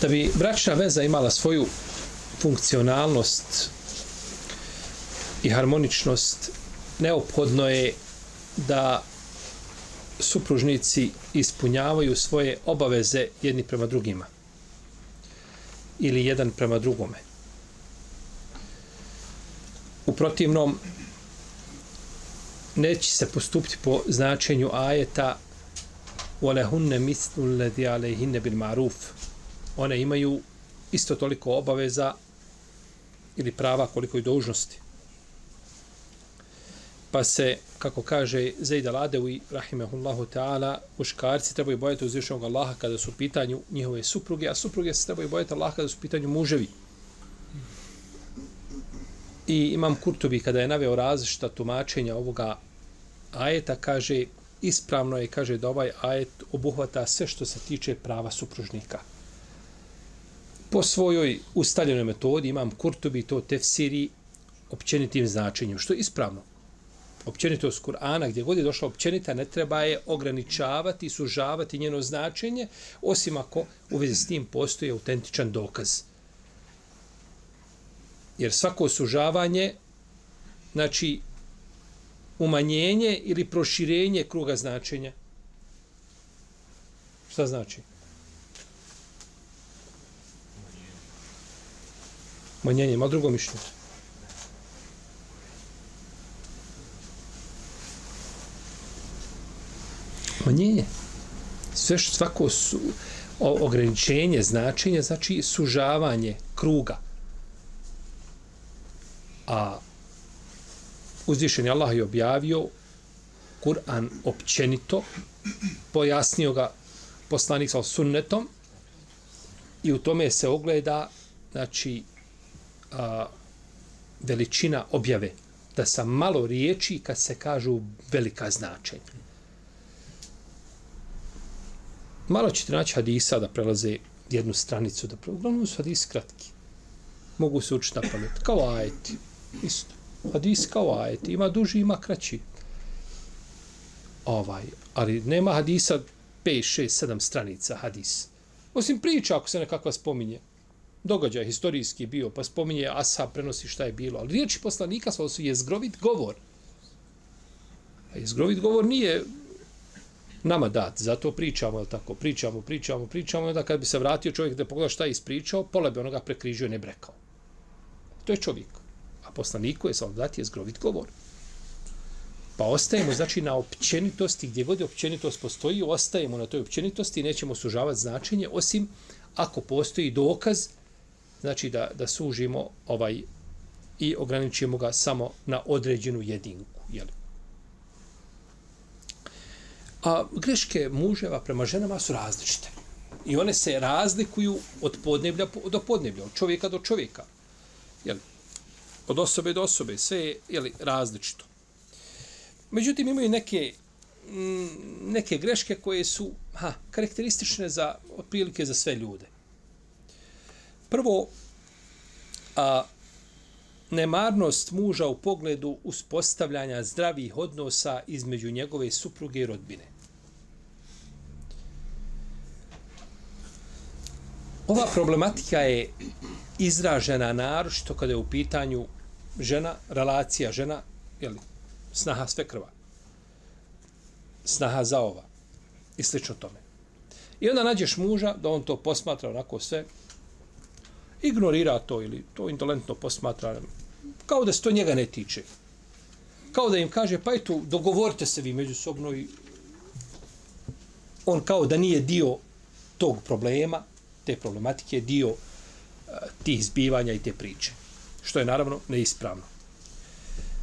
Da bi bračna veza imala svoju funkcionalnost i harmoničnost, neophodno je da supružnici ispunjavaju svoje obaveze jedni prema drugima ili jedan prema drugome. U protivnom neće se postupiti po značenju ajeta وَلَهُنَّ مِثْلُ الَّذِي عَلَيْهِنَّ بِالْمَعْرُوفِ One imaju isto toliko obaveza ili prava koliko i dužnosti pa se, kako kaže Zaid al-Adewi, rahimahullahu ta'ala, muškarci trebaju bojati uzvišenog Allaha kada su u pitanju njihove supruge, a supruge se trebaju bojati Allaha kada su u pitanju muževi. I imam Kurtobi, kada je naveo različita tumačenja ovoga ajeta, kaže, ispravno je, kaže, da ovaj ajet obuhvata sve što se tiče prava supružnika. Po svojoj ustaljenoj metodi imam Kurtubi to tefsiri općenitim značenjem, što je ispravno općenitost Kur'ana, gdje god je došla općenita, ne treba je ograničavati i sužavati njeno značenje, osim ako u vezi s tim postoji autentičan dokaz. Jer svako sužavanje, znači, umanjenje ili proširenje kruga značenja. Šta znači? Umanjenje, ima drugo mišljenje. smanjenje. Sve što svako su, o, ograničenje značenja znači sužavanje kruga. A uzvišen je Allah je objavio Kur'an općenito, pojasnio ga poslanik sa sunnetom i u tome se ogleda znači a, veličina objave da sa malo riječi kad se kažu velika značenja. Malo ćete naći hadisa da prelaze jednu stranicu, da pre... Uglavnom su hadisi kratki. Mogu se učiti na pamet. Kao ajeti. Isto. Hadis kao ajeti. Ima duži, ima kraći. Ovaj. Ali nema hadisa 5, 6, 7 stranica hadis. Osim priča ako se nekakva spominje. Događaj historijski bio, pa spominje Asa, prenosi šta je bilo. Ali riječi poslanika su je zgrovit govor. A zgrovit govor nije nama dat, zato pričamo, je tako, pričamo, pričamo, pričamo, onda kad bi se vratio čovjek da pogleda šta je ispričao, pola bi onoga prekrižio i ne brekao. To je čovjek. A poslaniku je sam dati jezgrovit govor. Pa ostajemo, znači, na općenitosti, gdje god je općenitost postoji, ostajemo na toj općenitosti i nećemo sužavati značenje, osim ako postoji dokaz, znači da, da sužimo ovaj i ograničimo ga samo na određenu jedinku. Jel? A greške muževa prema ženama su različite. I one se razlikuju od podneblja do podneblja, od čovjeka do čovjeka. Jel? Od osobe do osobe, sve je jel, različito. Međutim, imaju neke, mm, neke greške koje su ha, karakteristične za, otprilike za sve ljude. Prvo, a, nemarnost muža u pogledu uspostavljanja zdravih odnosa između njegove supruge i rodbine. Ova problematika je izražena naročito kada je u pitanju žena, relacija žena, jeli, snaha sve krva, snaha za ova i slično tome. I onda nađeš muža da on to posmatra onako sve, ignorira to ili to indolentno posmatra, kao da se to njega ne tiče. Kao da im kaže, pa eto, dogovorite se vi međusobno i on kao da nije dio tog problema, te problematike, dio uh, tih zbivanja i te priče. Što je naravno neispravno.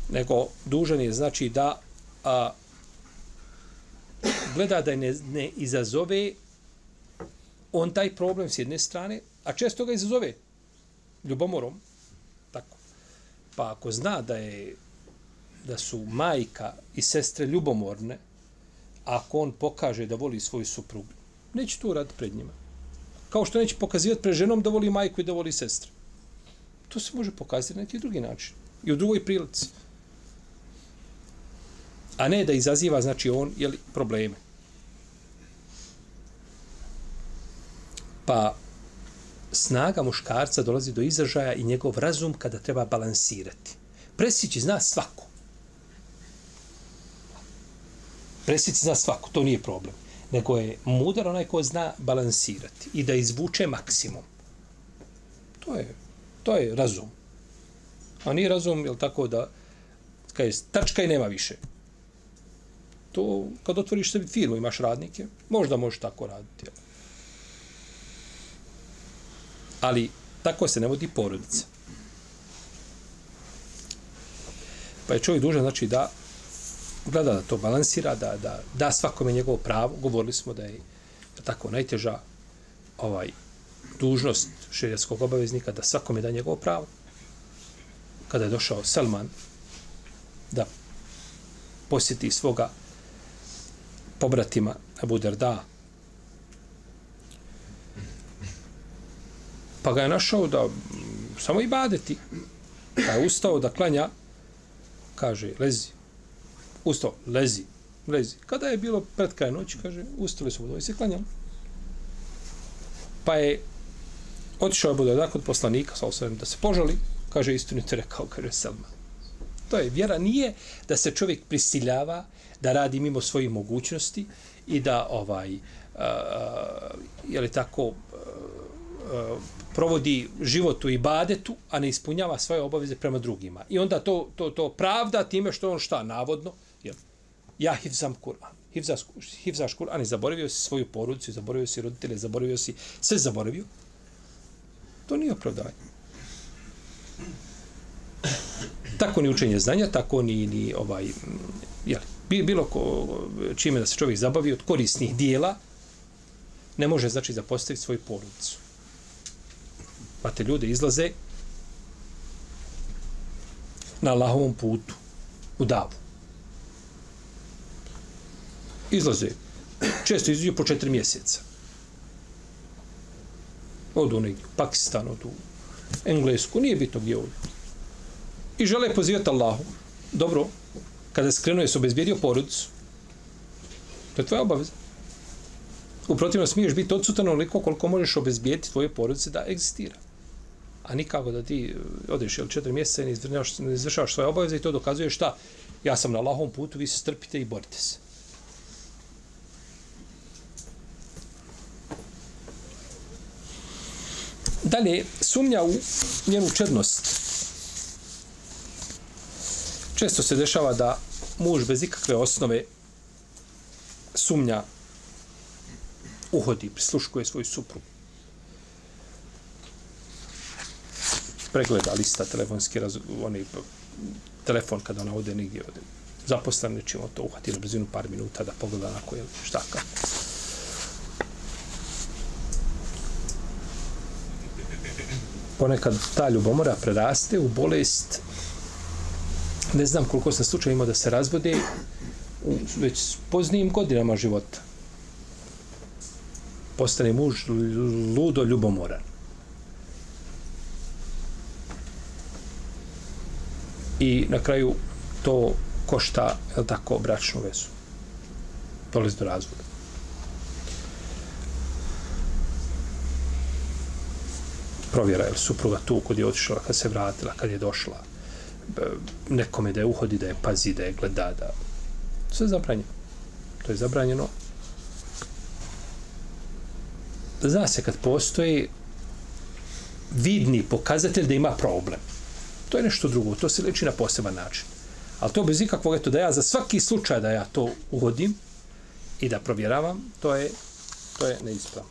Nego dužan je znači da a, gleda da ne, ne izazove on taj problem s jedne strane, a često ga izazove ljubomorom, tako. Pa ako zna da je da su majka i sestre ljubomorne, ako on pokaže da voli svoju suprugu, neće to raditi pred njima. Kao što neće pokazivati pred ženom da voli majku i da voli sestre. To se može pokazati na neki drugi način. I u drugoj prilici. A ne da izaziva, znači, on, jeli, probleme. Pa, snaga muškarca dolazi do izražaja i njegov razum kada treba balansirati. Presići zna svako. Presići zna svako, to nije problem. Nego je mudar onaj ko zna balansirati i da izvuče maksimum. To je, to je razum. A nije razum, je tako da, kada je tačka i nema više. To, kad otvoriš sebi firmu, imaš radnike, možda možeš tako raditi. Jel? Ali tako se ne vodi porodica. Pa je čovjek dužan, znači, da gleda da to balansira, da, da, da svakome njegovo pravo. Govorili smo da je tako najteža ovaj dužnost šerijetskog obaveznika da svakome da njegovo pravo. Kada je došao Salman da posjeti svoga pobratima Abu Darda, pa ga je našao da mm, samo i badeti. Pa je ustao da klanja, kaže, lezi. Ustao, lezi, lezi. Kada je bilo pred kraj noći, kaže, ustali su vodovi se klanjali. Pa je otišao je Budarda kod poslanika, sa osvijem, da se požali, kaže, istinite rekao, kaže Selma. To je, vjera nije da se čovjek prisiljava da radi mimo svojih mogućnosti i da ovaj, uh, je li tako, uh, uh, provodi život u ibadetu, a ne ispunjava svoje obaveze prema drugima. I onda to, to, to pravda time što on šta, navodno, jel, ja hivzam Kur'an. Hivzaš, hivzaš Kur'an i zaboravio si svoju porodicu, zaboravio si roditelje, zaboravio si, sve zaboravio. To nije opravdanje. Tako ni učenje znanja, tako ni, ni ovaj, jel, bilo ko, čime da se čovjek zabavi od korisnih dijela, ne može znači zapostaviti svoju porodicu. Pa te ljude izlaze na Allahovom putu, u davu. Izlaze. Često izuđu po četiri mjeseca. Odu negdje, u Pakistan, odu u Englesku, nije bitno gdje odu. I žele pozivati Allahu. Dobro, kada se krenuo, se obezbijedio porodicu. To je tvoja obaveza. U protivno smiješ biti odsutan onoliko koliko možeš obezbijeti tvoje porodice da egzistira a nikako da ti e, odeš jel, četiri mjeseca i ne izvršavaš svoje obaveze i to dokazuje šta? Ja sam na lahom putu, vi se strpite i borite se. Dalje, sumnja u njenu čednost. Često se dešava da muž bez ikakve osnove sumnja uhodi, prisluškuje svoju suprugu. Pregleda lista telefonski, raz, onaj telefon kada ona ode nigdje ode. Zaposlen nečimo to uhvati na brzinu par minuta da pogleda na koje šta kako. Ponekad ta ljubomora preraste u bolest ne znam koliko sam slučaj imao da se razvode u već poznijim godinama života. Postane muž ludo ljubomoran. I na kraju to košta, je tako, bračnu vezu. Dolazi do razvoda. Provjera je li supruga tu kod je otišla, kad se vratila, kad je došla. E, nekome da je uhodi, da je pazi, da je gleda, da... Sve je zabranjeno. To je zabranjeno. Zna se kad postoji vidni pokazatelj da ima problem to je nešto drugo, to se leči na poseban način. Ali to bez ikakvog, eto, da ja za svaki slučaj da ja to uvodim i da provjeravam, to je, to je neispravno.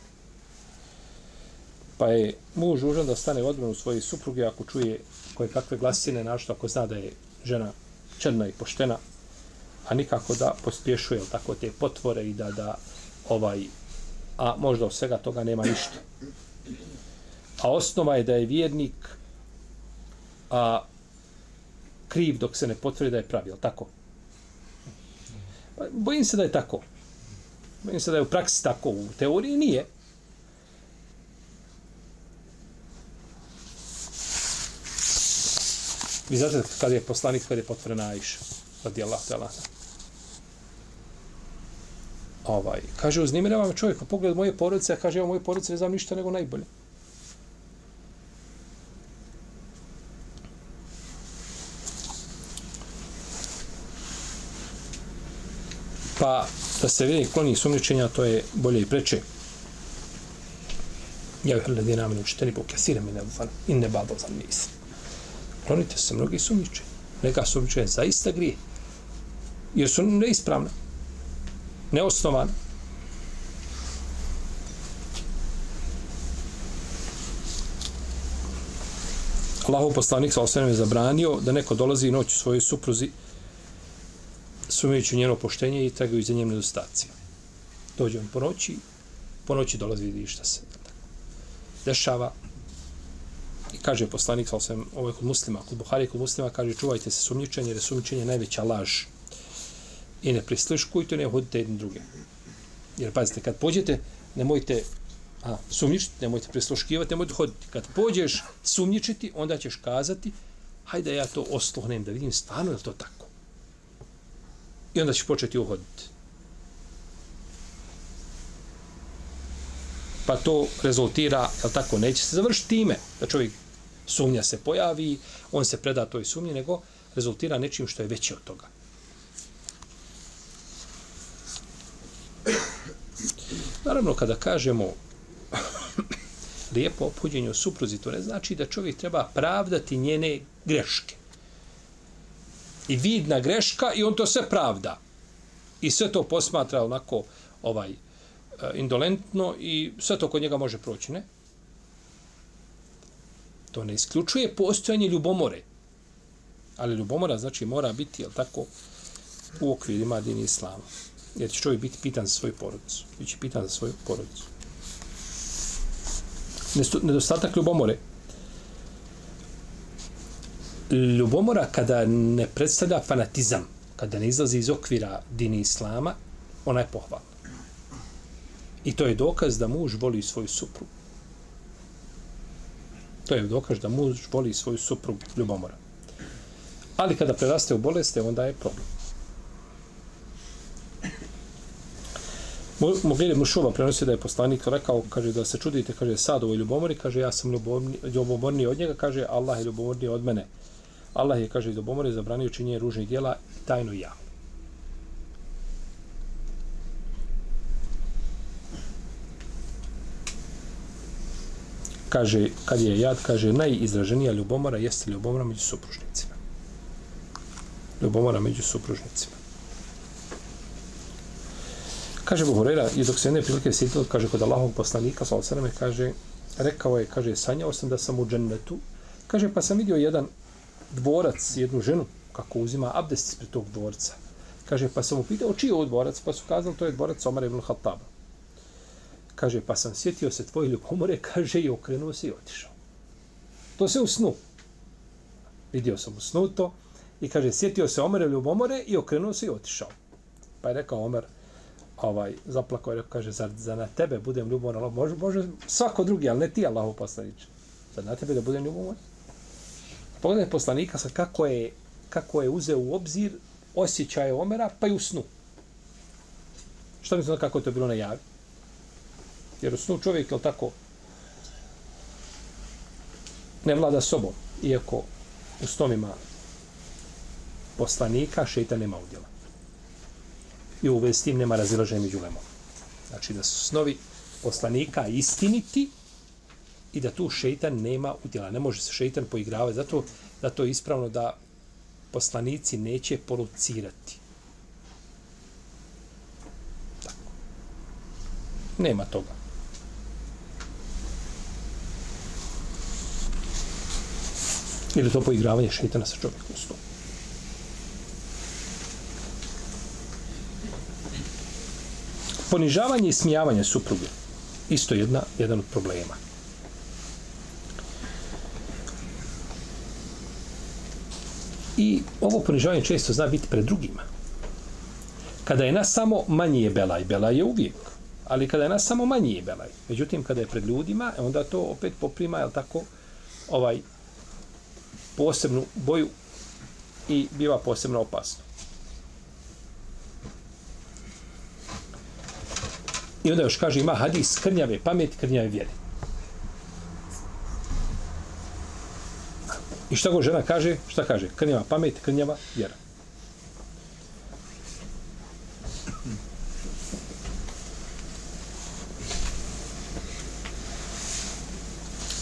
Pa je muž užan da stane u odbranu svoje supruge ako čuje koje kakve glasine, našto ako zna da je žena črna i poštena, a nikako da pospješuje tako te potvore i da da ovaj a možda od svega toga nema ništa. A osnova je da je vjernik a, kriv dok se ne potvrdi da je pravi, je tako? Pa, bojim se da je tako. Bojim se da je u praksi tako, u teoriji nije. Vi znate kad je poslanik, kad je potvrden Aisha, radi Allah, tela. Ovaj, kaže, uznimirava me čovjek, pa pogled moje porodice, a kaže, evo moje porodice ne znam ništa nego najbolje. Pa, da se vidi kloni sumničenja, to je bolje i preče. Ja bih ljudi namenu učiteni po kasire mi ne in ne babo za mis. Klonite se mnogi sumničenja. Neka sumničenja zaista grije. Jer su neispravna, neosnovana. Allahov poslanik sa osvijem je zabranio da neko dolazi noć u svojoj supruzi sumnjujući njeno poštenje i tragaju za njem nedostacije. Dođe on po noći, po noći dolazi vidi šta se dešava. I kaže poslanik, sa osvijem, ovo je kod muslima, kod Buhari kod muslima, kaže čuvajte se sumnjičenje, jer je sumnjičenje najveća laž. I ne prisliškujte, ne hodite jedne druge. Jer pazite, kad pođete, nemojte a, sumnjičiti, nemojte prisluškivati, nemojte hoditi. Kad pođeš sumnjičiti, onda ćeš kazati, hajde ja to oslohnem da vidim stvarno je to tako. I onda ćeš početi uhoditi. Pa to rezultira, jel tako, neće se završiti time da čovjek sumnja se pojavi, on se preda toj sumnji, nego rezultira nečim što je veće od toga. Naravno, kada kažemo lijepo opuđenje u supruzi, to ne znači da čovjek treba pravdati njene greške. I vidna greška i on to sve pravda. I sve to posmatra onako ovaj e, indolentno i sve to kod njega može proći, ne? To ne isključuje postojanje ljubomore. Ali ljubomora znači mora biti, jel tako, u okvirima dini islama. Jer će čovjek biti pitan za svoju porodicu. Biće pitan za svoju porodicu nedostatak ljubomore. Ljubomora kada ne predstavlja fanatizam, kada ne izlazi iz okvira dini islama, ona je pohvalna. I to je dokaz da muž voli svoju suprugu. To je dokaz da muž voli svoju suprugu ljubomora. Ali kada preraste u boleste, onda je problem. Mogli Mušova prenosi da je poslanik rekao, kaže da se čudite, kaže sad ovoj ljubomori, kaže ja sam ljubomorni, ljubomorni od njega, kaže Allah je ljubomorni od mene. Allah je, kaže, ljubomori zabranio činjenje ružnih djela tajno i javno. Kaže, kad je jad, kaže, najizraženija ljubomora jeste ljubomora među supružnicima. Ljubomora među supružnicima. Kaže Buhurera, i dok se jedne prilike sjetilo, kaže kod Allahog poslanika, sa osaname, kaže, rekao je, kaže, sanjao sam da sam u džennetu, kaže, pa sam vidio jedan dvorac, jednu ženu, kako uzima abdest ispred tog dvorca. Kaže, pa sam upitao, čiji je ovo dvorac? Pa su kazali, to je dvorac Omar ibn Khattaba. Kaže, pa sam sjetio se tvoje ljubomore, kaže, i okrenuo se i otišao. To se u snu. Vidio sam u snu to i kaže, sjetio se Omer ljubomore i okrenuo se i otišao. Pa je rekao Omer, ovaj, zaplako je rekao, kaže, zar za na tebe budem ljubomoran, može, može svako drugi, ali ne ti Allahu poslaniče. Zar na tebe da budem ljubomoran. Pogledaj poslanika sad kako je, kako je uzeo u obzir osjećaje Omera, pa i u snu. Što mislim kako je to bilo na javi? Jer u snu čovjek, je tako, ne vlada sobom, iako u snovima poslanika šeita nema udjela i u vezi s tim nema razilaženja među lemom. Znači da su snovi poslanika istiniti i da tu šeitan nema udjela. Ne može se šeitan poigravati. Zato, zato je ispravno da poslanici neće polucirati. Tako. Nema toga. Ili to poigravanje šeitana sa čovjekom u ponižavanje i smijavanje supruge. isto jedna, jedan od problema. I ovo ponižavanje često zna biti pred drugima. Kada je nas samo manji je belaj, belaj je uvijek. Ali kada je nas samo manji je belaj. Međutim, kada je pred ljudima, onda to opet poprima, je tako, ovaj posebnu boju i biva posebno opasno. I onda još kaže, ima hadis krnjave pameti, krnjave vjere. I šta go žena kaže? Šta kaže? Krnjava pamet, krnjava vjera.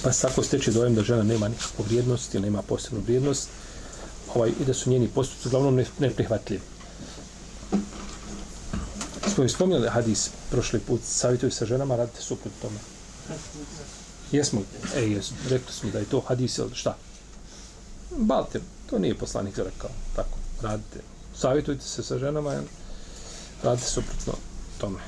Pa se tako steče dojem da žena nema nikakvu vrijednost ili nema posebnu vrijednost ovaj, i da su njeni postupci uglavnom neprihvatljivi. Smo spominjali hadis prošli put, savjetuju sa ženama, radite suprot tome. Jesmo, e, jesmo, rekli smo da je to hadis, ili šta? Baltir, to nije poslanik rekao, tako, radite, savjetujte se sa ženama, radite suprotno tome.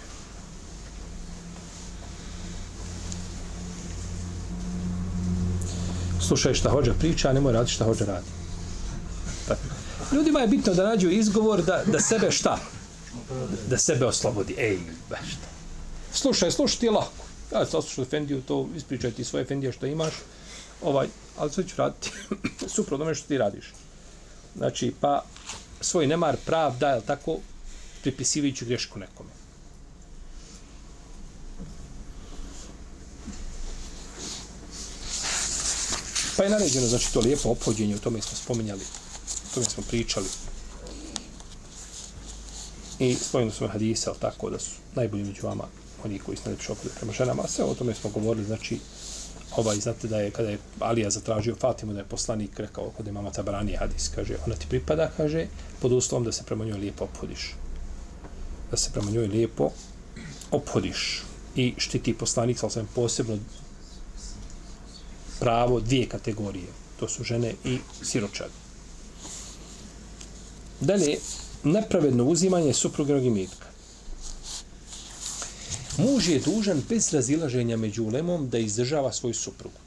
Slušaj šta hođa priča, a nemoj raditi šta hođa radi. Tako. Ljudima je bitno da nađu izgovor da, da sebe šta? Da sebe oslobodi. Ej, baš šta. Slušaj, slušaj ti je lako. Ja sam slušao Efendiju, to ispričaj ti svoje Efendije što imaš, ovaj, ali sve ću raditi suprotno što ti radiš. Znači, pa svoj nemar pravda, je tako, pripisivajući grešku nekome. Pa je naređeno, znači, to lijepo opođenje, o tome smo spominjali, o tome smo pričali. I spojeno smo hadisa, ali tako, da su najbolji među vama oni koji su najljepši ophođeni prema ženama, a sve o tome smo govorili, znači, ovaj, znate da je, kada je Alija zatražio Fatimu, da je poslanik rekao kod je mama hadis, kaže, ona ti pripada, kaže, pod uslovom da se prema njoj lijepo ophodiš. Da se prema njoj lijepo ophodiš. I štiti poslanik, sa sam posebno pravo dvije kategorije. To su žene i siročad. Dalje, nepravedno uzimanje suprugnog imetka. Muž je dužan bez razilaženja među ulemom da izdržava svoju suprugu.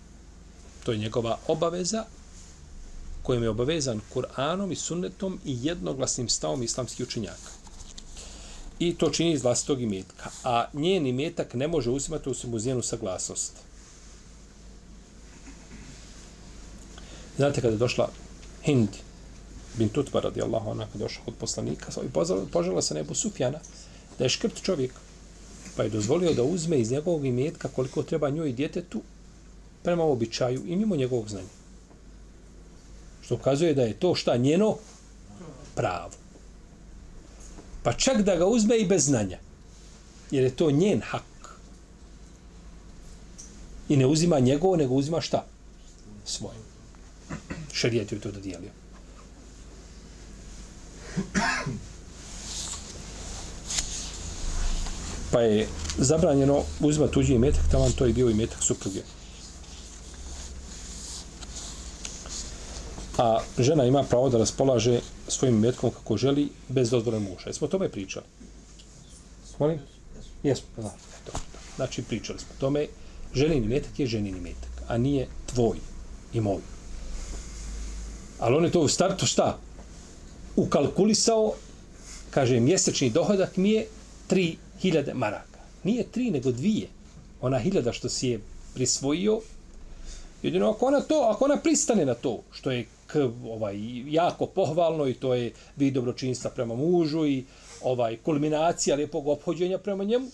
To je njegova obaveza kojom je obavezan Kur'anom i sunnetom i jednoglasnim stavom islamskih učenjaka. I to čini iz vlastitog imetka. A njen imetak ne može uzimati osim uz njenu saglasnost. Znate kada je došla Hind bin Tutba radijallahu ona kada je došla od poslanika i požela se nebu Sufjana da je škrt čovjek pa je dozvolio da uzme iz njegovog imetka koliko treba njoj i djetetu prema običaju i mimo njegovog znanja. Što ukazuje da je to šta njeno pravo. Pa čak da ga uzme i bez znanja. Jer je to njen hak. I ne uzima njegovo, nego uzima šta? Svoje. Šarijet je to dodijelio. Pa je zabranjeno uzimati tuđi imetak, tamo to je bio imetak supruge. A žena ima pravo da raspolaže svojim imetkom kako želi, bez dozvore muža. Jesmo o tome pričali? Molim? Jesmo, da. Eto. Znači, pričali smo o tome. Ženin imetak je ženin imetak, a nije tvoj i moj. Ali on je to u startu šta? Ukalkulisao, kaže, mjesečni dohodak mi je hiljade maraka. Nije tri, nego dvije. Ona hiljada što si je prisvojio, jedino ako ona to, ako ona pristane na to, što je k, ovaj, jako pohvalno i to je vid dobročinstva prema mužu i ovaj kulminacija lijepog obhođenja prema njemu,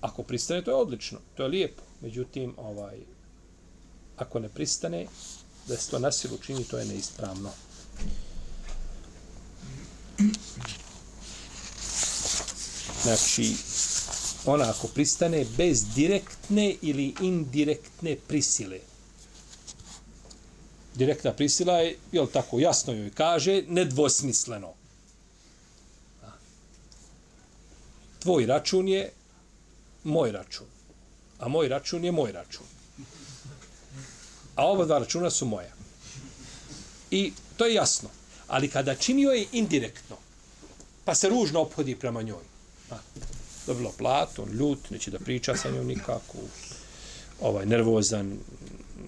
ako pristane, to je odlično, to je lijepo. Međutim, ovaj, ako ne pristane, da se to nasilu čini, to je neispravno. Znači, ona ako pristane bez direktne ili indirektne prisile. Direktna prisila je, jel tako, jasno joj kaže, nedvosmisleno. Tvoj račun je moj račun. A moj račun je moj račun. A ova dva računa su moja. I to je jasno. Ali kada činio je indirektno, pa se ružno obhodi prema njoj, dobila platu, on ljut, neće da priča sa njom nikako, ovaj, nervozan,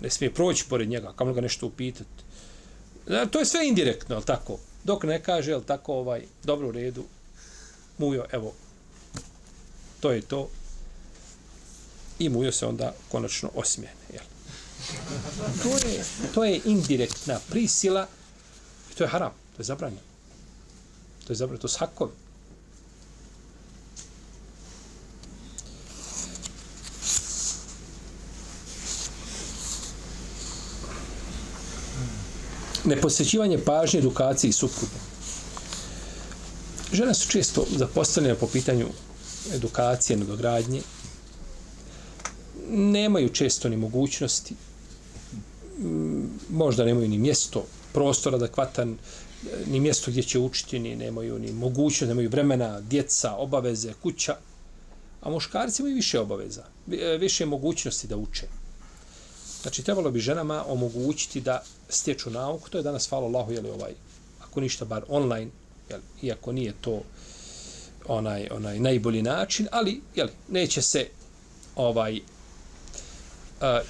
ne smije proći pored njega, kamo ga nešto upitati. Znači, to je sve indirektno, je tako? Dok ne kaže, je tako, ovaj, dobro u redu, mujo, evo, to je to. I mujo se onda konačno osmijene, jel? To je, to je indirektna prisila i to je haram, to je zabranjeno. To je zabranjeno, to su hakovi. Neposjećivanje pažnje edukaciji supruge. Žene su često zapostavljene po pitanju edukacije, nadogradnje. Nemaju često ni mogućnosti, mm, možda nemaju ni mjesto, prostor adekvatan, ni mjesto gdje će učiti, ni nemaju ni mogućnost, nemaju vremena, djeca, obaveze, kuća. A muškarci imaju više obaveza, e, više mogućnosti da uče. Znači, trebalo bi ženama omogućiti da stječu nauku, to je danas, hvala Allahu, jeli ovaj, ako ništa, bar online, jel, iako nije to onaj onaj najbolji način, ali jel, neće se ovaj a,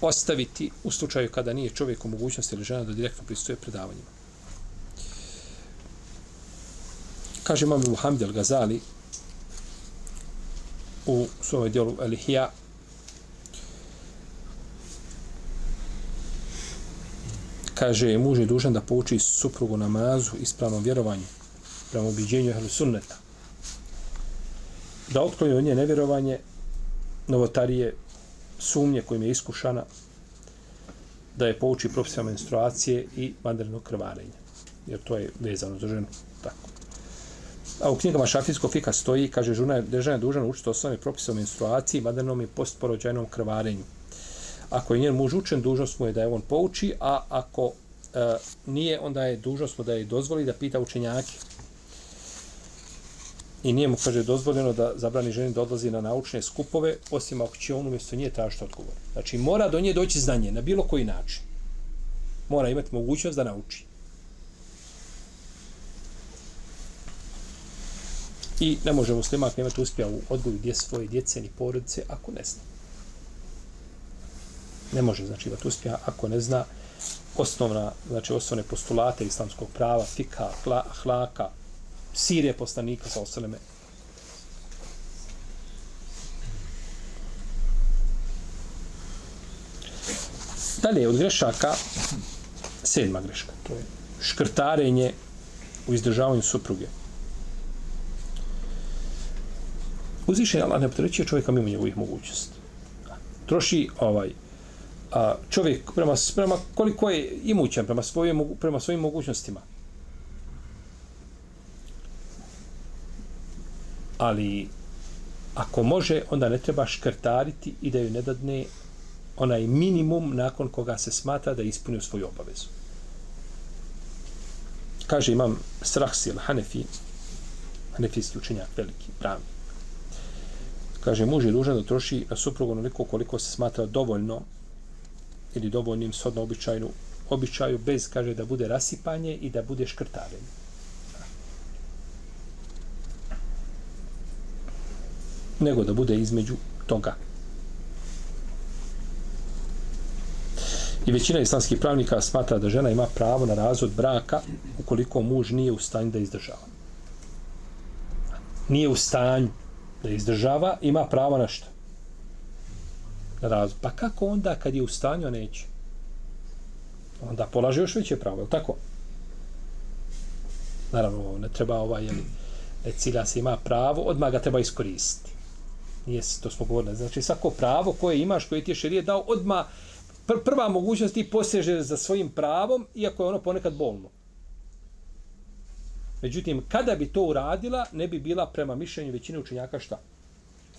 ostaviti u slučaju kada nije čovjek u mogućnosti ili žena da direktno pristuje predavanjima. Kaže imam Muhammed al-Gazali u svojoj dijelu Al-Hija kaže, muž je dužan da pouči suprugu namazu ispravnom vjerovanju prema ubiđenju ehlu sunneta. Da otkloni od nje nevjerovanje, novotarije, sumnje kojim je iskušana, da je pouči profesija menstruacije i vandernog krvarenja. Jer to je vezano za ženu. Tako. A u knjigama Šafijskog fika stoji, kaže, žena je, žena je dužan učiti osnovne propise o menstruaciji, vandernom i postporođajnom krvarenju ako je njen muž učen, dužnost mu je da je on pouči, a ako e, nije, onda je dužnost mu da je dozvoli da pita učenjake. I nije mu, kaže, dozvoljeno da zabrani ženi da odlazi na naučne skupove, osim ako će on umjesto nje tražiti odgovor. Znači, mora do nje doći znanje na bilo koji način. Mora imati mogućnost da nauči. I ne može muslimak imati uspjeha u odgoju gdje svoje djece ni porodice ako ne zna ne može znači da uspjeha ako ne zna osnovna znači osnovne postulate islamskog prava fika hlaka sirije poslanika sa ostalime Dalje, od grešaka, sedma greška, to je škrtarenje u izdržavanju supruge. Uzvišen Allah ne potrećuje čovjeka mimo njegovih mogućnosti. Troši ovaj a, čovjek prema, prema koliko je imućan, prema, svoje, prema svojim mogućnostima. Ali ako može, onda ne treba škrtariti i da ju ne dadne onaj minimum nakon koga se smatra da je ispunio svoju obavezu. Kaže imam Strahsil Hanefi, Hanefijski učenjak, veliki, pravni. Kaže, muž je dužan da troši na suprugu onoliko koliko se smatra dovoljno ili dovoljnim sodno običajnu običaju bez, kaže, da bude rasipanje i da bude škrtarenje. Nego da bude između toga. I većina islamskih pravnika smatra da žena ima pravo na razvod braka ukoliko muž nije u stanju da izdržava. Nije u stanju da izdržava, ima pravo na što? Razum. Pa kako onda kad je u stanju, neće? Onda polaže još veće pravo, je tako? Naravno, ne treba ovaj, jeli, ne cilja se ima pravo, odmah ga treba iskoristiti. Nije to smo govorili. Znači, svako pravo koje imaš, koje ti je šerije dao, odmah pr prva mogućnost ti poseže za svojim pravom, iako je ono ponekad bolno. Međutim, kada bi to uradila, ne bi bila prema mišljenju većine učenjaka šta?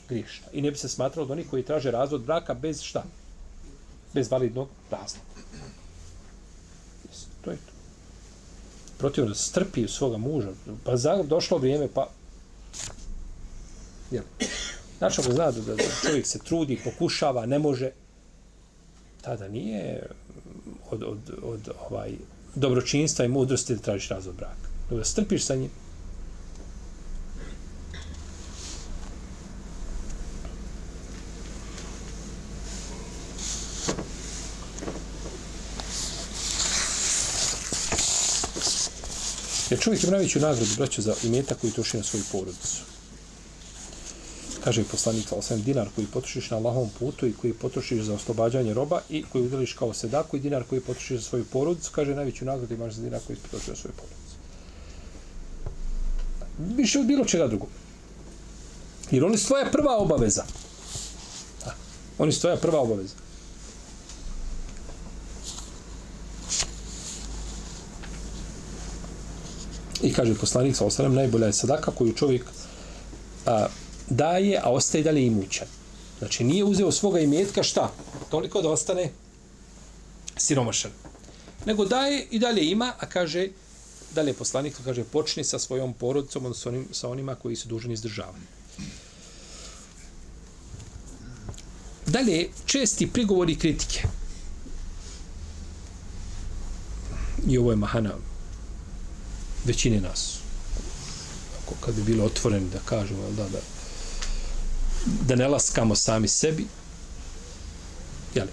Griješna. I ne bi se smatralo da oni koji traže razvod braka bez šta? Bez validnog razloga. To je to. Protivno da strpi svoga muža. Pa za, došlo vrijeme, pa... Jel? Znači, ako zna da, da čovjek se trudi, pokušava, ne može, tada nije od, od, od ovaj dobročinstva i mudrosti da tražiš razvod braka. Da strpiš sa njim, čovjek ima najveću nagradu, braćo, za imeta koji troši na svoju porodicu. Kaže poslanik, ali sam dinar koji potrošiš na Allahovom putu i koji potrošiš za oslobađanje roba i koji udeliš kao sedaku i dinar koji potrošiš za svoju porodicu, kaže najveću nagradu imaš za dinar koji potrošiš za svoju porodicu. Više od bilo čega drugog. Jer oni su tvoja prva obaveza. Da. Oni su tvoja prva obaveza. I kaže poslanik sa osanem, najbolja je sadaka koju čovjek a, daje, a ostaje dalje imućan. Znači, nije uzeo svoga imetka šta? Toliko da ostane siromašan. Nego daje i dalje ima, a kaže, dalje poslanik kaže, počni sa svojom porodicom, odnosno onim, sa onima koji su dužni izdržavati. Dalje, česti prigovori kritike. I ovo je mahana većine nas. Ako kad bi bilo otvoreni da kažemo, da, da, da ne laskamo sami sebi, jel,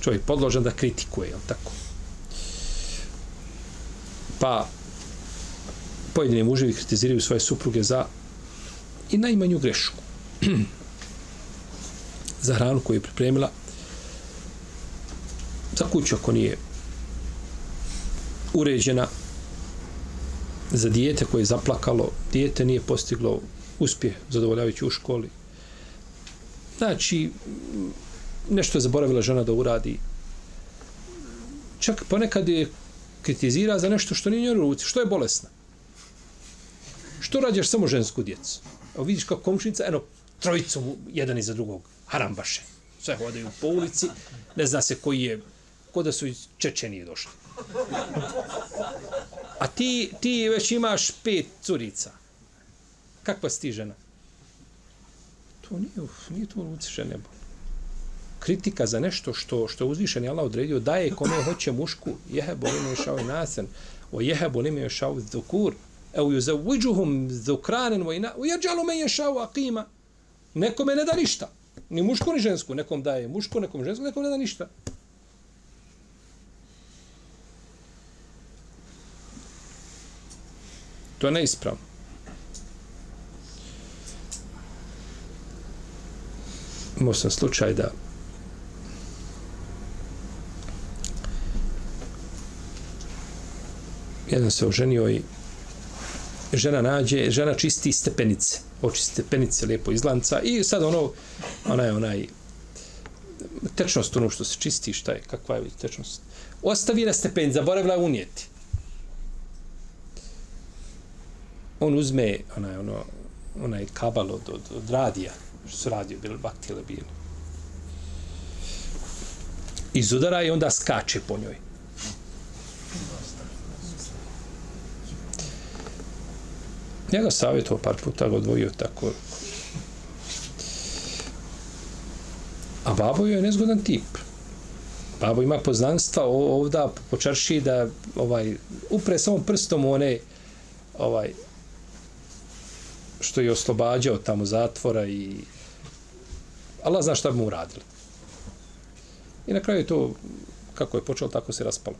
čovjek podložan da kritikuje, jel tako? Pa, pojedini muževi kritiziraju svoje supruge za i najmanju grešku. za hranu koju je pripremila za kuću ako nije uređena za dijete koje je zaplakalo dijete nije postiglo uspjeh zadovoljavajući u školi znači nešto je zaboravila žena da uradi čak ponekad je kritizira za nešto što nije njoj ruci što je bolesna što rađaš samo žensku djecu Evo vidiš kako komšinica, eno, trojicu jedan iza drugog harambaše. Sve hodaju po ulici, ne zna se koji je, ko da su iz Čečenije došli. A ti, ti već imaš pet curica. Kakva si ti žena? To nije, nije to u ruci žene. Kritika za nešto što što uzvišen je Allah odredio daje kome hoće mušku jehe bolim je šao nasen o jehe bolim je šao dhukur e au yuzawijuhum dhukranan wa ina wa yaj'alu man yasha'u aqima nekome ne da ništa Ni muško, ni žensko. Nekom daje muško, nekom žensko, nekom ne da ništa. To je neispravno. Imao sam slučaj da jedan se oženio i žena nađe, žena čisti stepenice očisti stepenice lijepo izlanca i sad ono, onaj, onaj, tečnost ono što se čisti, šta je, kakva je tečnost. Ostavi na stepen, zaboravila unijeti. On uzme onaj, ono, onaj kabal od, od, od radija, što su radio, bili baktile bili. Izudara i onda skače po njoj. Ja ga savjetovao par puta, ga odvojio tako. A babo je nezgodan tip. Babo ima poznanstva ovda po čarši da ovaj, upre samo prstom one ovaj, što je oslobađao tamo zatvora i Allah zna šta bi mu uradili. I na kraju je to, kako je počelo, tako se raspalo.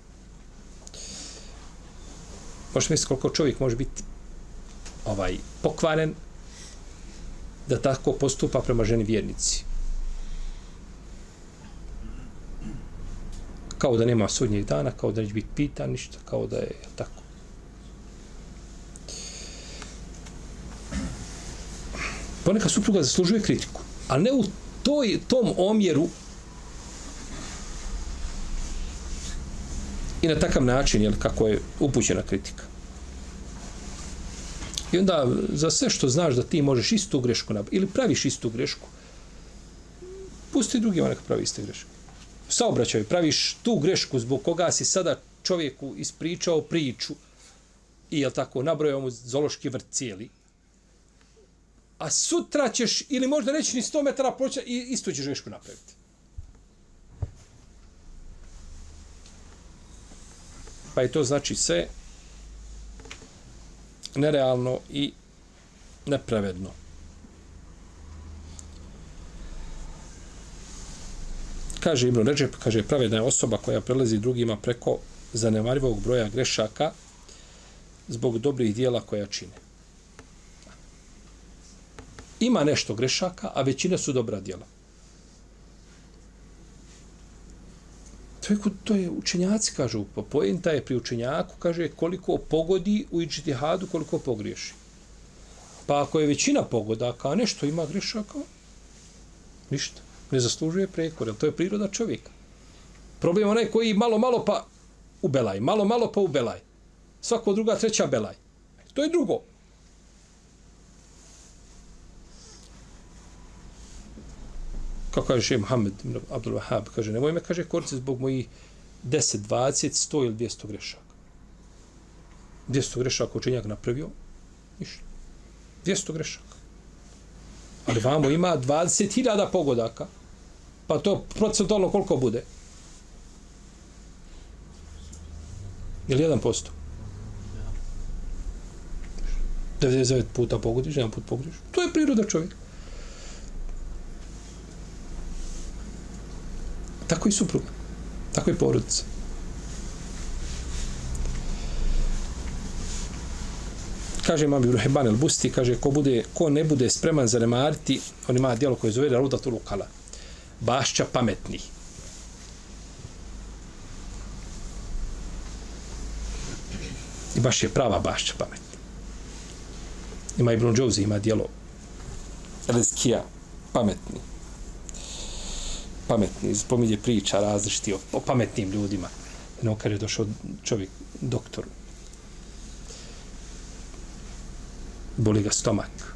Možeš misliti koliko čovjek može biti ovaj pokvaren da tako postupa prema ženi vjernici. Kao da nema sudnjeg dana, kao da neće biti pitan ništa, kao da je tako. Ponekad supruga zaslužuje kritiku, a ne u toj, tom omjeru i na takav način, jel, kako je upućena kritika. I onda za sve što znaš da ti možeš istu grešku napraviti, ili praviš istu grešku, pusti drugima neka pravi iste greške. Saobraćaj, praviš tu grešku zbog koga si sada čovjeku ispričao priču i jel tako, nabrojao mu zološki vrt cijeli, a sutra ćeš, ili možda neći ni 100 metara proći, i isto ćeš grešku napraviti. Pa je to znači sve nerealno i nepravedno. Kaže Ibn Ređep, kaže pravedna je osoba koja prelazi drugima preko zanemarivog broja grešaka zbog dobrih dijela koja čine. Ima nešto grešaka, a većina su dobra djela. To je, to je učenjaci, kažu, pa pojenta je pri učenjaku, kaže koliko pogodi u ičtihadu, koliko pogriješi. Pa ako je većina pogodaka, a nešto ima grešaka, ništa. Ne zaslužuje prekor, to je priroda čovjeka. Problem onaj koji malo, malo pa ubelaj, malo, malo pa ubelaj. Svako druga, treća belaj. To je drugo. Kako kaže še Mohamed Abdul Wahab, kaže, nemoj me, kaže, koristiti zbog mojih 10, 20, 100 ili 200 grešaka. 200 grešaka učenjak napravio, ništa. 200 grešaka. Ali vamo ima 20.000 pogodaka, pa to procentualno koliko bude? Ili 1%? 99 puta pogodiš, jedan put pogodiš. To je priroda čovjeka. Tako i suprug. Tako i porodica. Kaže Imam Ibn el-Busti, kaže, ko, bude, ko ne bude spreman zanemariti, on ima dijelo koje zove Raludatul Ukala. Bašća pametnih. I baš je prava bašća pametna. Ima Ibn Džouzi, ima dijelo Rezkija, pametni. Pametni, spominje priča različiti o, o pametnim ljudima. No, kad je došao čovjek, doktor, boli ga stomak.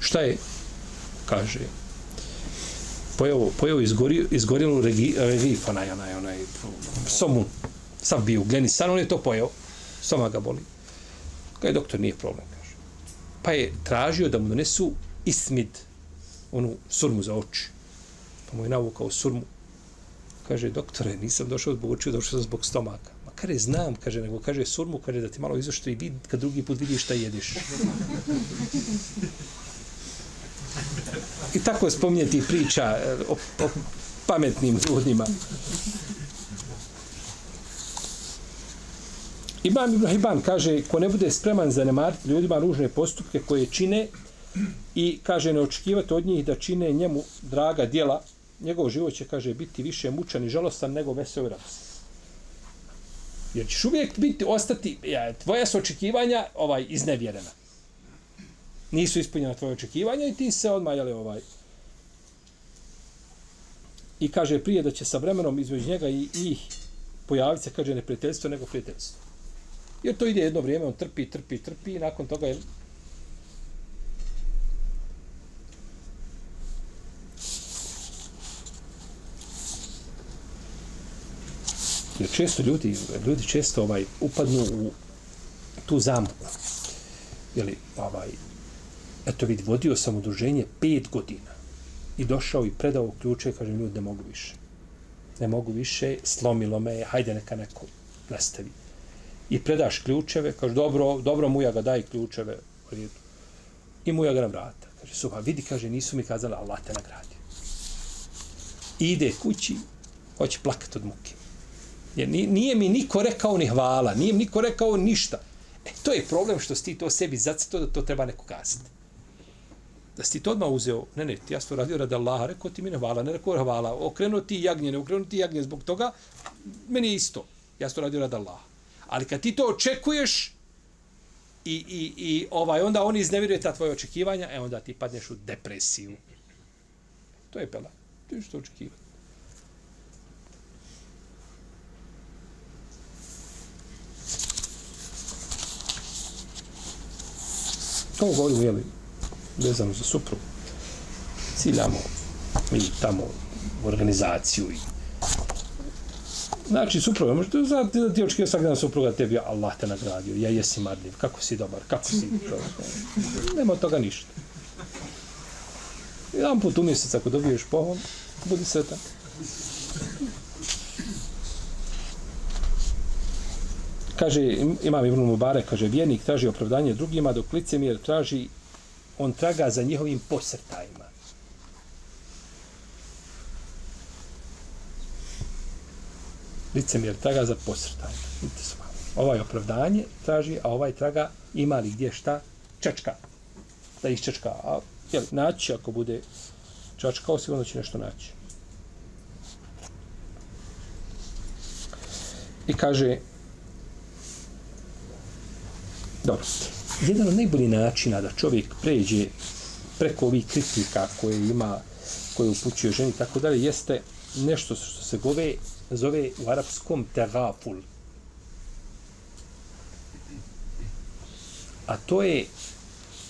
Šta je? Kaže, pojeo, pojeo izgori, izgorilu regi, regif, onaj, onaj, onaj, somu, sav bio ugljeni san, on je to pojeo, stomak ga boli. Kaj doktor, nije problem, kaže. Pa je tražio da mu donesu ismid, onu surmu za oči. Pa mu je navukao surmu. Kaže, doktore, nisam došao zbog očiju, došao sam zbog stomaka Ma kaže, znam, kaže, nego kaže surmu, kaže da ti malo izoštri i vid, kad drugi put vidiš šta jediš. I tako spominje ti priča eh, o, o pametnim ljudima. Imam Ibn Hiban kaže, ko ne bude spreman zanemariti ljudima ružne postupke koje čine i kaže ne očekivati od njih da čine njemu draga djela, njegov život će, kaže, biti više mučan i žalostan nego vesel i radostan. Jer ćeš uvijek biti, ostati, ja, tvoja su očekivanja ovaj, iznevjerena. Nisu ispunjena tvoje očekivanja i ti se odmah, jel, ovaj, i kaže prije da će sa vremenom između njega i ih pojaviti se, kaže, ne prijateljstvo nego prijateljstvo. Jer to ide jedno vrijeme, on trpi, trpi, trpi i nakon toga je Jer često ljudi, ljudi često ovaj upadnu u tu zamku. Jeli, ovaj, eto vidi, vodio sam udruženje pet godina i došao i predao ključe, kažem, ljudi, ne mogu više. Ne mogu više, slomilo me, hajde neka neko nastavi. I predaš ključeve, kaže, dobro, dobro muja ga daj ključeve, i muja ga na vrata. Kaže, suha, vidi, kaže, nisu mi kazali, Allah te nagradio. ide kući, hoće plakat od muke. Jer nije mi niko rekao ni hvala, nije mi niko rekao ništa. E, to je problem što si ti to sebi zacito da to treba neko kazati. Da si ti to odmah uzeo, ne, ne, ti ja to radio radi Allaha, rekao ti mi ne hvala, ne rekao hvala, okrenuo ti jagnje, ne okrenuo ti jagnje zbog toga, meni je isto. Ja to radio radi Allaha. Ali kad ti to očekuješ i, i, i ovaj, onda oni izneviruje ta tvoje očekivanja, e onda ti padneš u depresiju. To je pela. To je što očekivati. To govorimo, jeli, vezano za suprugu. Ciljamo mi tamo u organizaciju i Znači, supruga, možete znati da ti očekio svaki dan supruga tebi, Allah te nagradio, ja jesi marljiv, kako si dobar, kako si čovjek. Nema od toga ništa. Jedan put u mjesec ako dobiješ pohon, budi sretan. Kaže imam Ibn Mubarak kaže vjernik traži opravdanje drugima dok licemjer traži on traga za njihovim posrtajima licemjer traga za posrtajima vidite se malo Ovaj opravdanje traži, a ovaj traga ima li gdje šta? Čečka. Da iščečka. A jel, naći ako bude čačkao, sigurno će nešto naći. I kaže, dobro, jedan od najboljih načina da čovjek pređe preko ovih kritika koje ima, koje upućuje ženi i tako dalje, jeste nešto što se gove, zove u arapskom tegaful. A to je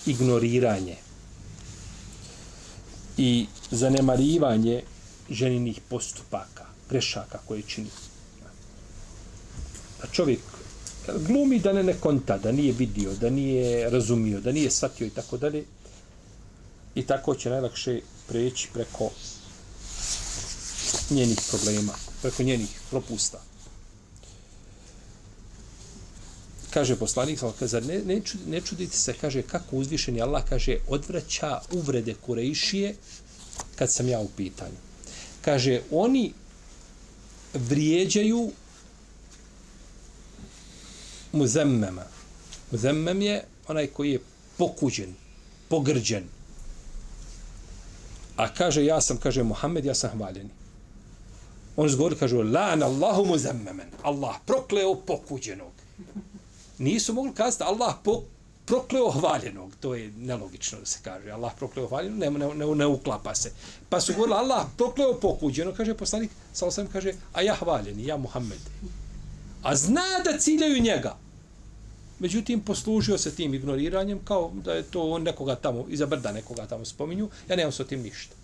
ignoriranje i zanemarivanje ženinih postupaka, grešaka koje čini. Da čovjek glumi da ne ne konta, da nije vidio, da nije razumio, da nije shvatio i tako dalje. I tako će najlakše preći preko njenih problema, preko njenih propusta. Kaže poslanik, kaže, ne, ne, ne čudite se, kaže, kako uzvišeni Allah, kaže, odvraća uvrede Kurejšije kad sam ja u pitanju. Kaže, oni vrijeđaju muzemmema. Muzemmem je onaj koji je pokuđen, pogrđen. A kaže, ja sam, kaže, Muhammed, ja sam hvaljeni. On zgovori, kaže, lan Allahu muzemmemen. Allah prokleo pokuđenog. Nisu mogli kazati Allah po, prokleo hvaljenog. To je nelogično da se kaže. Allah prokleo hvaljenog, ne, ne, ne, ne uklapa se. Pa su govorili, Allah prokleo pokuđenog, kaže poslanik, sa osam kaže, a ja hvaljeni, ja Muhammed. A zna da ciljaju njega. Međutim, poslužio se tim ignoriranjem kao da je to on nekoga tamo, iza brda nekoga tamo spominju, ja nemam s tim ništa.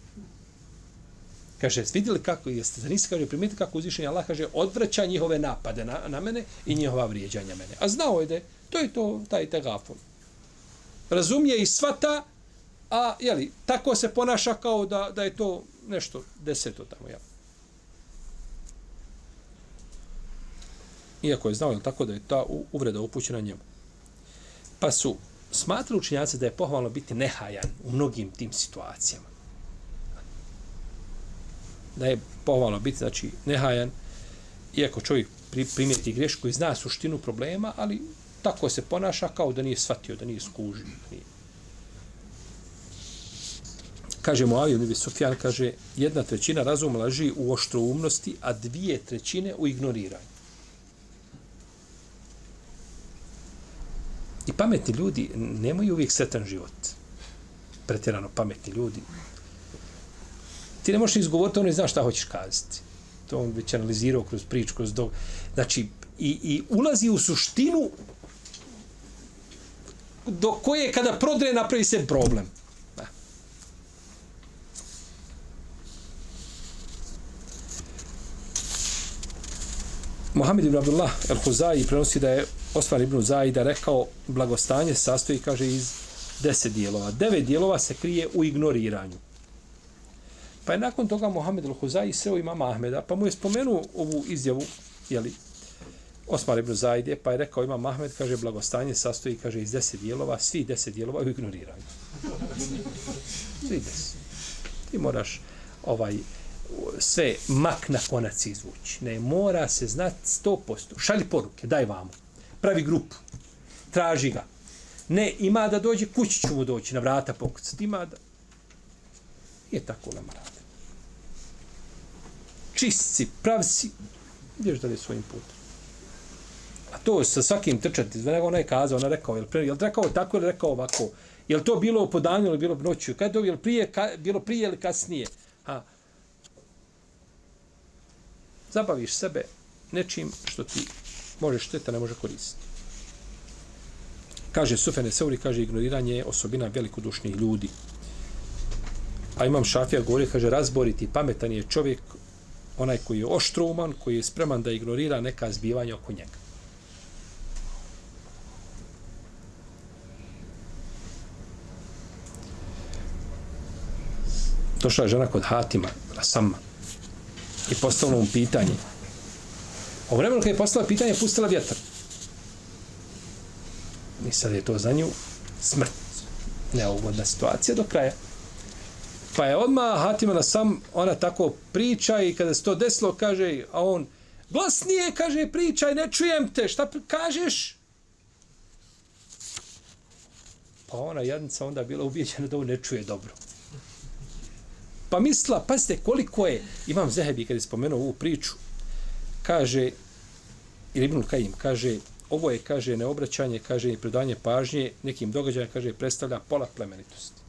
Kaže, vidjeli kako jeste, da nisi kaže, primijeti kako uzvišenje Allah kaže, odvraća njihove napade na, na mene i njihova vrijeđanja mene. A znao je da je, to je to, taj tegafon. Razumije i svata, a, jeli, tako se ponaša kao da, da je to nešto deseto tamo, jel? Iako je znao, jel, tako da je ta uvreda upućena njemu. Pa su smatrali učinjaci da je pohvalno biti nehajan u mnogim tim situacijama da je pohvalno biti, znači, nehajan, iako čovjek primijeti grešku i zna suštinu problema, ali tako se ponaša kao da nije shvatio, da nije skužio. Nije. Kaže Moavio Nibi Sofijan, kaže, jedna trećina razuma laži u oštroumnosti, a dvije trećine u ignoriranju. I pametni ljudi nemaju uvijek sretan život. Pretjerano pametni ljudi ti ne možeš izgovoriti, on ne zna šta hoćeš kazati. To on već analizirao kroz priču, kroz dog. Znači, i, i ulazi u suštinu do koje kada prodre napravi se problem. Da. Mohamed ibn Abdullah el-Huzai prenosi da je Osman ibn Zaida rekao blagostanje sastoji, kaže, iz deset dijelova. Devet dijelova se krije u ignoriranju. Pa je nakon toga Mohamed al-Huzai sreo imama Ahmeda, pa mu je spomenuo ovu izjavu, jeli, Osmar ibn Zaide, pa je rekao imam Ahmed, kaže, blagostanje sastoji, kaže, iz deset dijelova, svi deset dijelova ignoriraju. Svi deset. Ti moraš ovaj, sve mak na konac izvući. Ne, mora se znati sto posto. Šalji poruke, daj vamo. Pravi grupu. Traži ga. Ne, ima da dođe, kući ću mu doći, na vrata pokucati. Ima da... Je tako nama si, prav si, ideš dalje svojim putem. A to sa svakim trčati, zbog nego ona je kazao, ona je rekao, je li, je li rekao tako ili rekao ovako? Je li to bilo po danju ili bilo noću? Kad je to prije, ka, bilo prije ili kasnije? Ha. Zabaviš sebe nečim što ti može šteta, ne može koristiti. Kaže Sufene Seuri, kaže ignoriranje je osobina velikodušnih ljudi. A imam šafija govori, kaže razboriti, pametan je čovjek onaj koji je oštruman, koji je spreman da ignorira neka zbivanja oko njega. Došla je žena kod Hatima, Rasama, i postavila mu pitanje. U vremenu kada je postala pitanje, pustila vjetar. I sad je to za nju smrt. Neugodna situacija do kraja. Pa je odmah Hatima na sam ona tako priča i kada se to desilo, kaže, a on, Glasnije, kaže, pričaj, ne čujem te. Šta kažeš? Pa ona jadnica onda bila ubijeđena da ovo ne čuje dobro. Pa misla, pazite koliko je, imam Zehebi kada je spomenuo ovu priču, kaže, ili Ibnul Kajim, kaže, ovo je, kaže, neobraćanje, kaže, i predanje pažnje nekim događajima, kaže, predstavlja pola plemenitosti.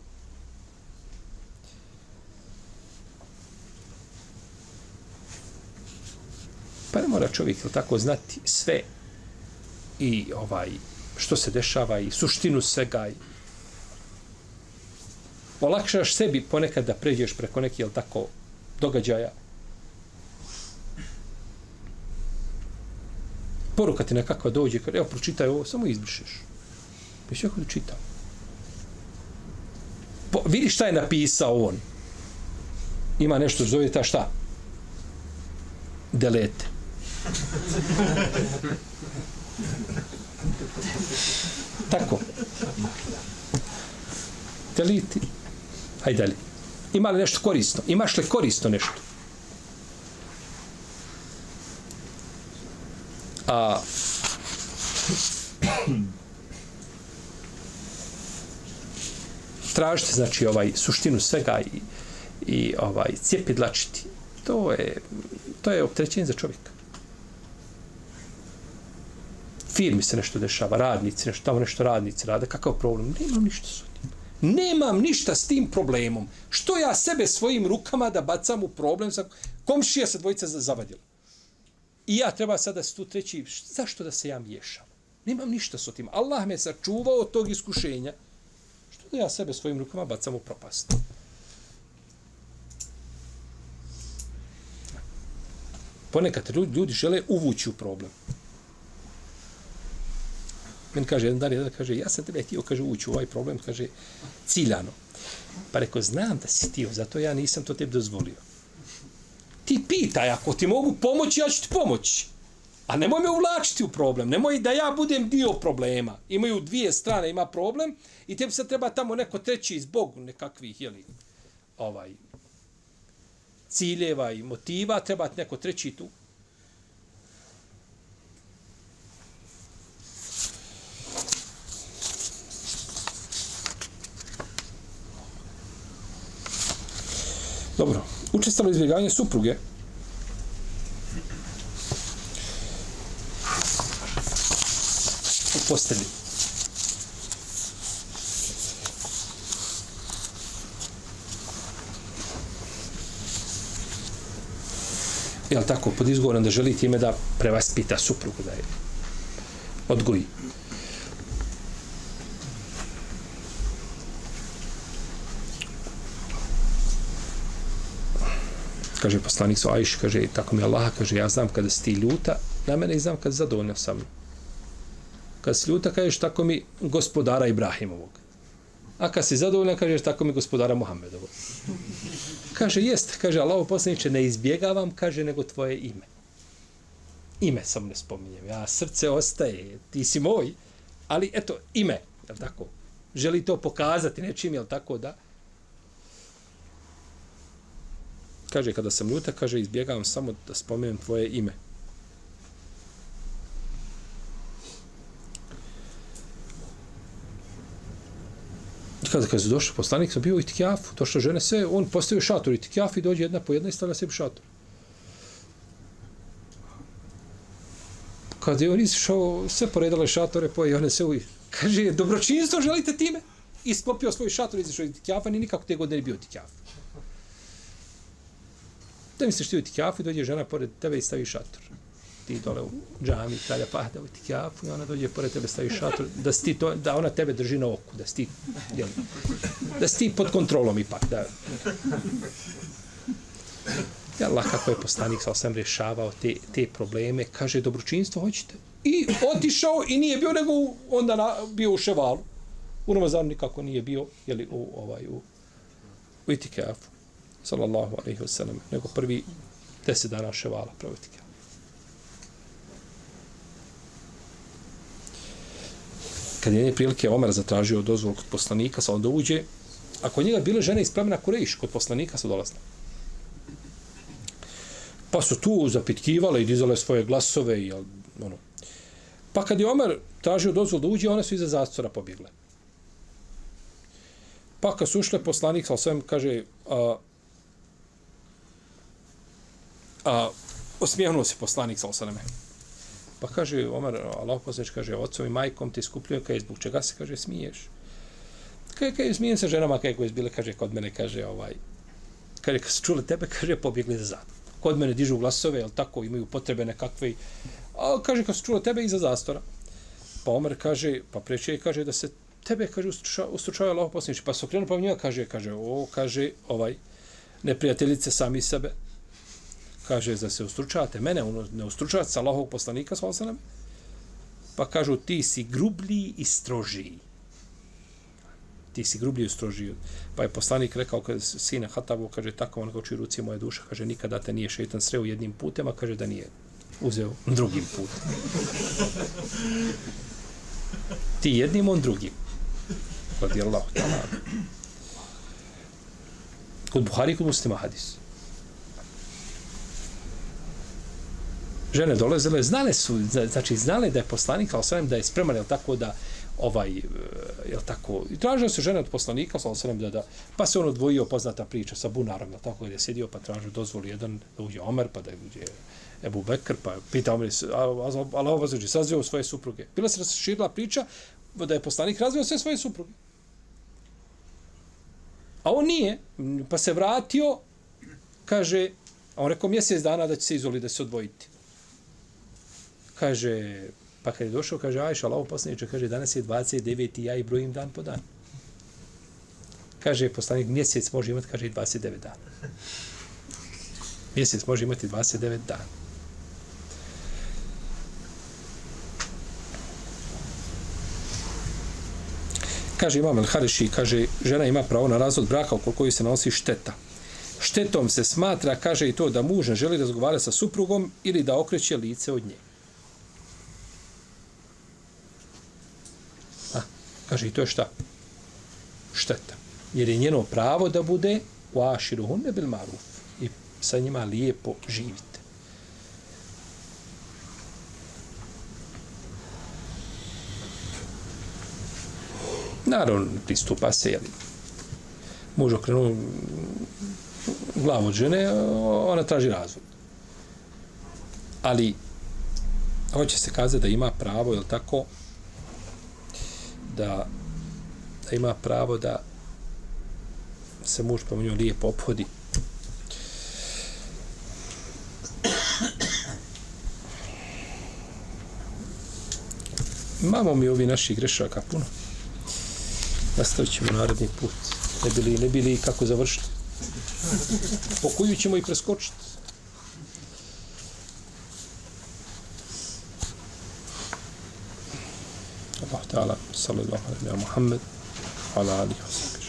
Pa ne mora čovjek tako znati sve i ovaj što se dešava i suštinu svega i olakšaš sebi ponekad da pređeš preko neki jel tako događaja poruka ti nekakva dođe kaže evo pročitaj ovo samo izbrišeš pa već jako da čitam po, vidi šta je napisao on ima nešto zove ta šta delete Tako. Deliti. Hajde dalje. Ima li nešto korisno? Imaš li korisno nešto? A tražiti znači ovaj suštinu svega i, i ovaj cijepi dlačiti. To je to je opterećenje za čovjeka firmi se nešto dešava, radnici, nešto tamo nešto radnici rade, kakav problem? Nemam ništa s tim. Nemam ništa s tim problemom. Što ja sebe svojim rukama da bacam u problem sa komšija se dvojica zavadila. I ja treba sada se tu treći, zašto da se ja miješam? Nemam ništa s tim. Allah me sačuvao od tog iskušenja. Što da ja sebe svojim rukama bacam u propast? Ponekad ljudi žele uvući u problem. Meni kaže, jedan dan, jedan kaže, ja sam tebe htio, kaže, ući u ovaj problem, kaže, ciljano. Pa rekao, znam da si htio, zato ja nisam to tebi dozvolio. Ti pitaj, ako ti mogu pomoći, ja ću ti pomoći. A nemoj me uvlačiti u problem, nemoj da ja budem dio problema. Imaju dvije strane, ima problem i tebi se treba tamo neko treći zbog nekakvih, jeli, ovaj, ciljeva i motiva, treba neko treći tu. Dobro, učestalo izbjegavanje supruge. U postelji. Jel tako, pod izgovorom da želi time da prevaspita suprugu, da je odgoji. Kaže poslanik su Ajš, kaže, tako mi Allah, kaže, ja znam kada si ti ljuta na mene i znam kada si zadovoljna sa mnom. Kad si ljuta, kažeš, tako mi gospodara Ibrahimovog. A kad si zadovoljna, kažeš, tako mi gospodara Muhammedovog. Kaže, jest, kaže, Allah poslaniče, ne izbjegavam, kaže, nego tvoje ime. Ime sam ne spominjem. Ja, srce ostaje, ti si moj, ali eto, ime, je tako? Želi to pokazati nečim, je tako da? Kaže kada sam ljuta, kaže izbjegavam samo da spomenem tvoje ime. I kada, kada su došli poslanik, sam bio i tikjafu, došle žene sve, on postavio šator i tikjafu i dođe jedna po jedna i stavlja sebi šator. Kada je on išao, sve poredale šatore, po i one se u... Kaže, dobročinstvo želite time? I sklopio svoj šator i izašao iz tikjafa, ni nikako te godine bio tikjafa da misliš ti u ti kafu i dođe žena pored tebe i stavi šator. Ti dole u džami, kralja pahda u ti kafu i ona dođe pored tebe stavi šator, da, sti to, da ona tebe drži na oku, da sti, jel, da sti pod kontrolom ipak. Da. Ja, Allah, kako je poslanik, sa osam rješavao te, te probleme, kaže, dobročinstvo hoćete? I otišao i nije bio, nego onda na, bio u ševalu. U Ramazanu nikako nije bio, jeli, u, ovaj, u, u itikafu sallallahu alaihi wasallam, nego prvi deset dana ševala provjetike. Kad je jedne prilike Omer zatražio dozvolu kod poslanika, sa onda uđe, ako njega bile žene iz plemena Kurejiš, kod poslanika su dolazne. Pa su tu zapitkivale i dizale svoje glasove i ono. Pa kad je Omer tražio dozvolu da uđe, one su iza zastora pobjegle. Pa kad su ušle poslanik, sa osvijem kaže, a, a, osmijehnuo se poslanik, sa sveme. Pa kaže, Omer, Allah poslanič, kaže, otcom i majkom ti skupljuje, kaže, zbog čega se, kaže, smiješ? Kaže, kaže, smijem se ženama, kaže, koje bile, kaže, kod mene, kaže, ovaj, kaže, kad su čule tebe, kaže, pobjegli za zad. Kod mene dižu glasove, jel tako, imaju potrebe nekakve, a kaže, kad su čule tebe, iza zastora. Pa Omer kaže, pa preče kaže da se tebe kaže ustručava Allah poslanici. Pa se okrenu pa njega kaže, kaže, o, kaže, ovaj, neprijateljice sami sebe. Kaže, da se ustručavate mene, ono, ne ustručavate sa Allahovog poslanika, sa osanem. Pa kažu, ti si grublji i strožiji. Ti si grublji i strožiji. Pa je poslanik rekao, kad sine Hatabu, kaže, tako on uči ruci moje duša, kaže, nikada te nije šeitan sreo jednim putem, a kaže da nije uzeo drugim putem. Ti jednim, on drugim radi Allah ta'ala. Kod Buhari, kod muslima hadis. Žene dolazile, znale su, znači znale da je poslanik, ali sve da je spreman, jel tako da, ovaj, e, jel tako, i tražio su žene od poslanika, sa osrem da, da, pa se on odvojio poznata priča sa bunarom, jel tako, gdje je sjedio, pa tražio dozvoli jedan da uđe Omer, pa da uđe Ebu Bekr, pa pita Omer, ali ovo znači, sazvio svoje supruge. Bila se raširila priča da je poslanik razvio sve svoje supruge. A on nije, pa se vratio, kaže, a on rekao mjesec dana da će se izoli, da se odvojiti. Kaže, pa kad je došao, kaže, ajša, Allah poslaniče, kaže, danas je 29. ja i brojim dan po dan. Kaže, poslanik, mjesec može imati, kaže, 29 dana. Mjesec može imati 29 dana. Kaže Imam El Hariši, kaže, žena ima pravo na razvod braka oko joj se nosi šteta. Štetom se smatra, kaže i to da muž ne želi razgovarati sa suprugom ili da okreće lice od nje. Kaže i to je šta? Šteta. Jer je njeno pravo da bude u aširu hunne bil maruf i sa njima lijepo živite. Naravno, pristupa se, jel, muž okrenu glavu od žene, ona traži razvod. Ali, hoće se kazati da ima pravo, jel tako, da, da ima pravo da se muž prema njoj lijepo ophodi. Imamo mi ovi naših grešaka puno nastavit ćemo naredni put. Ne bili, ne bili kako završiti. Po koju ćemo i preskočiti. Allah ta'ala, sallallahu alaihi wa Muhammed, ala alihi wa sallam.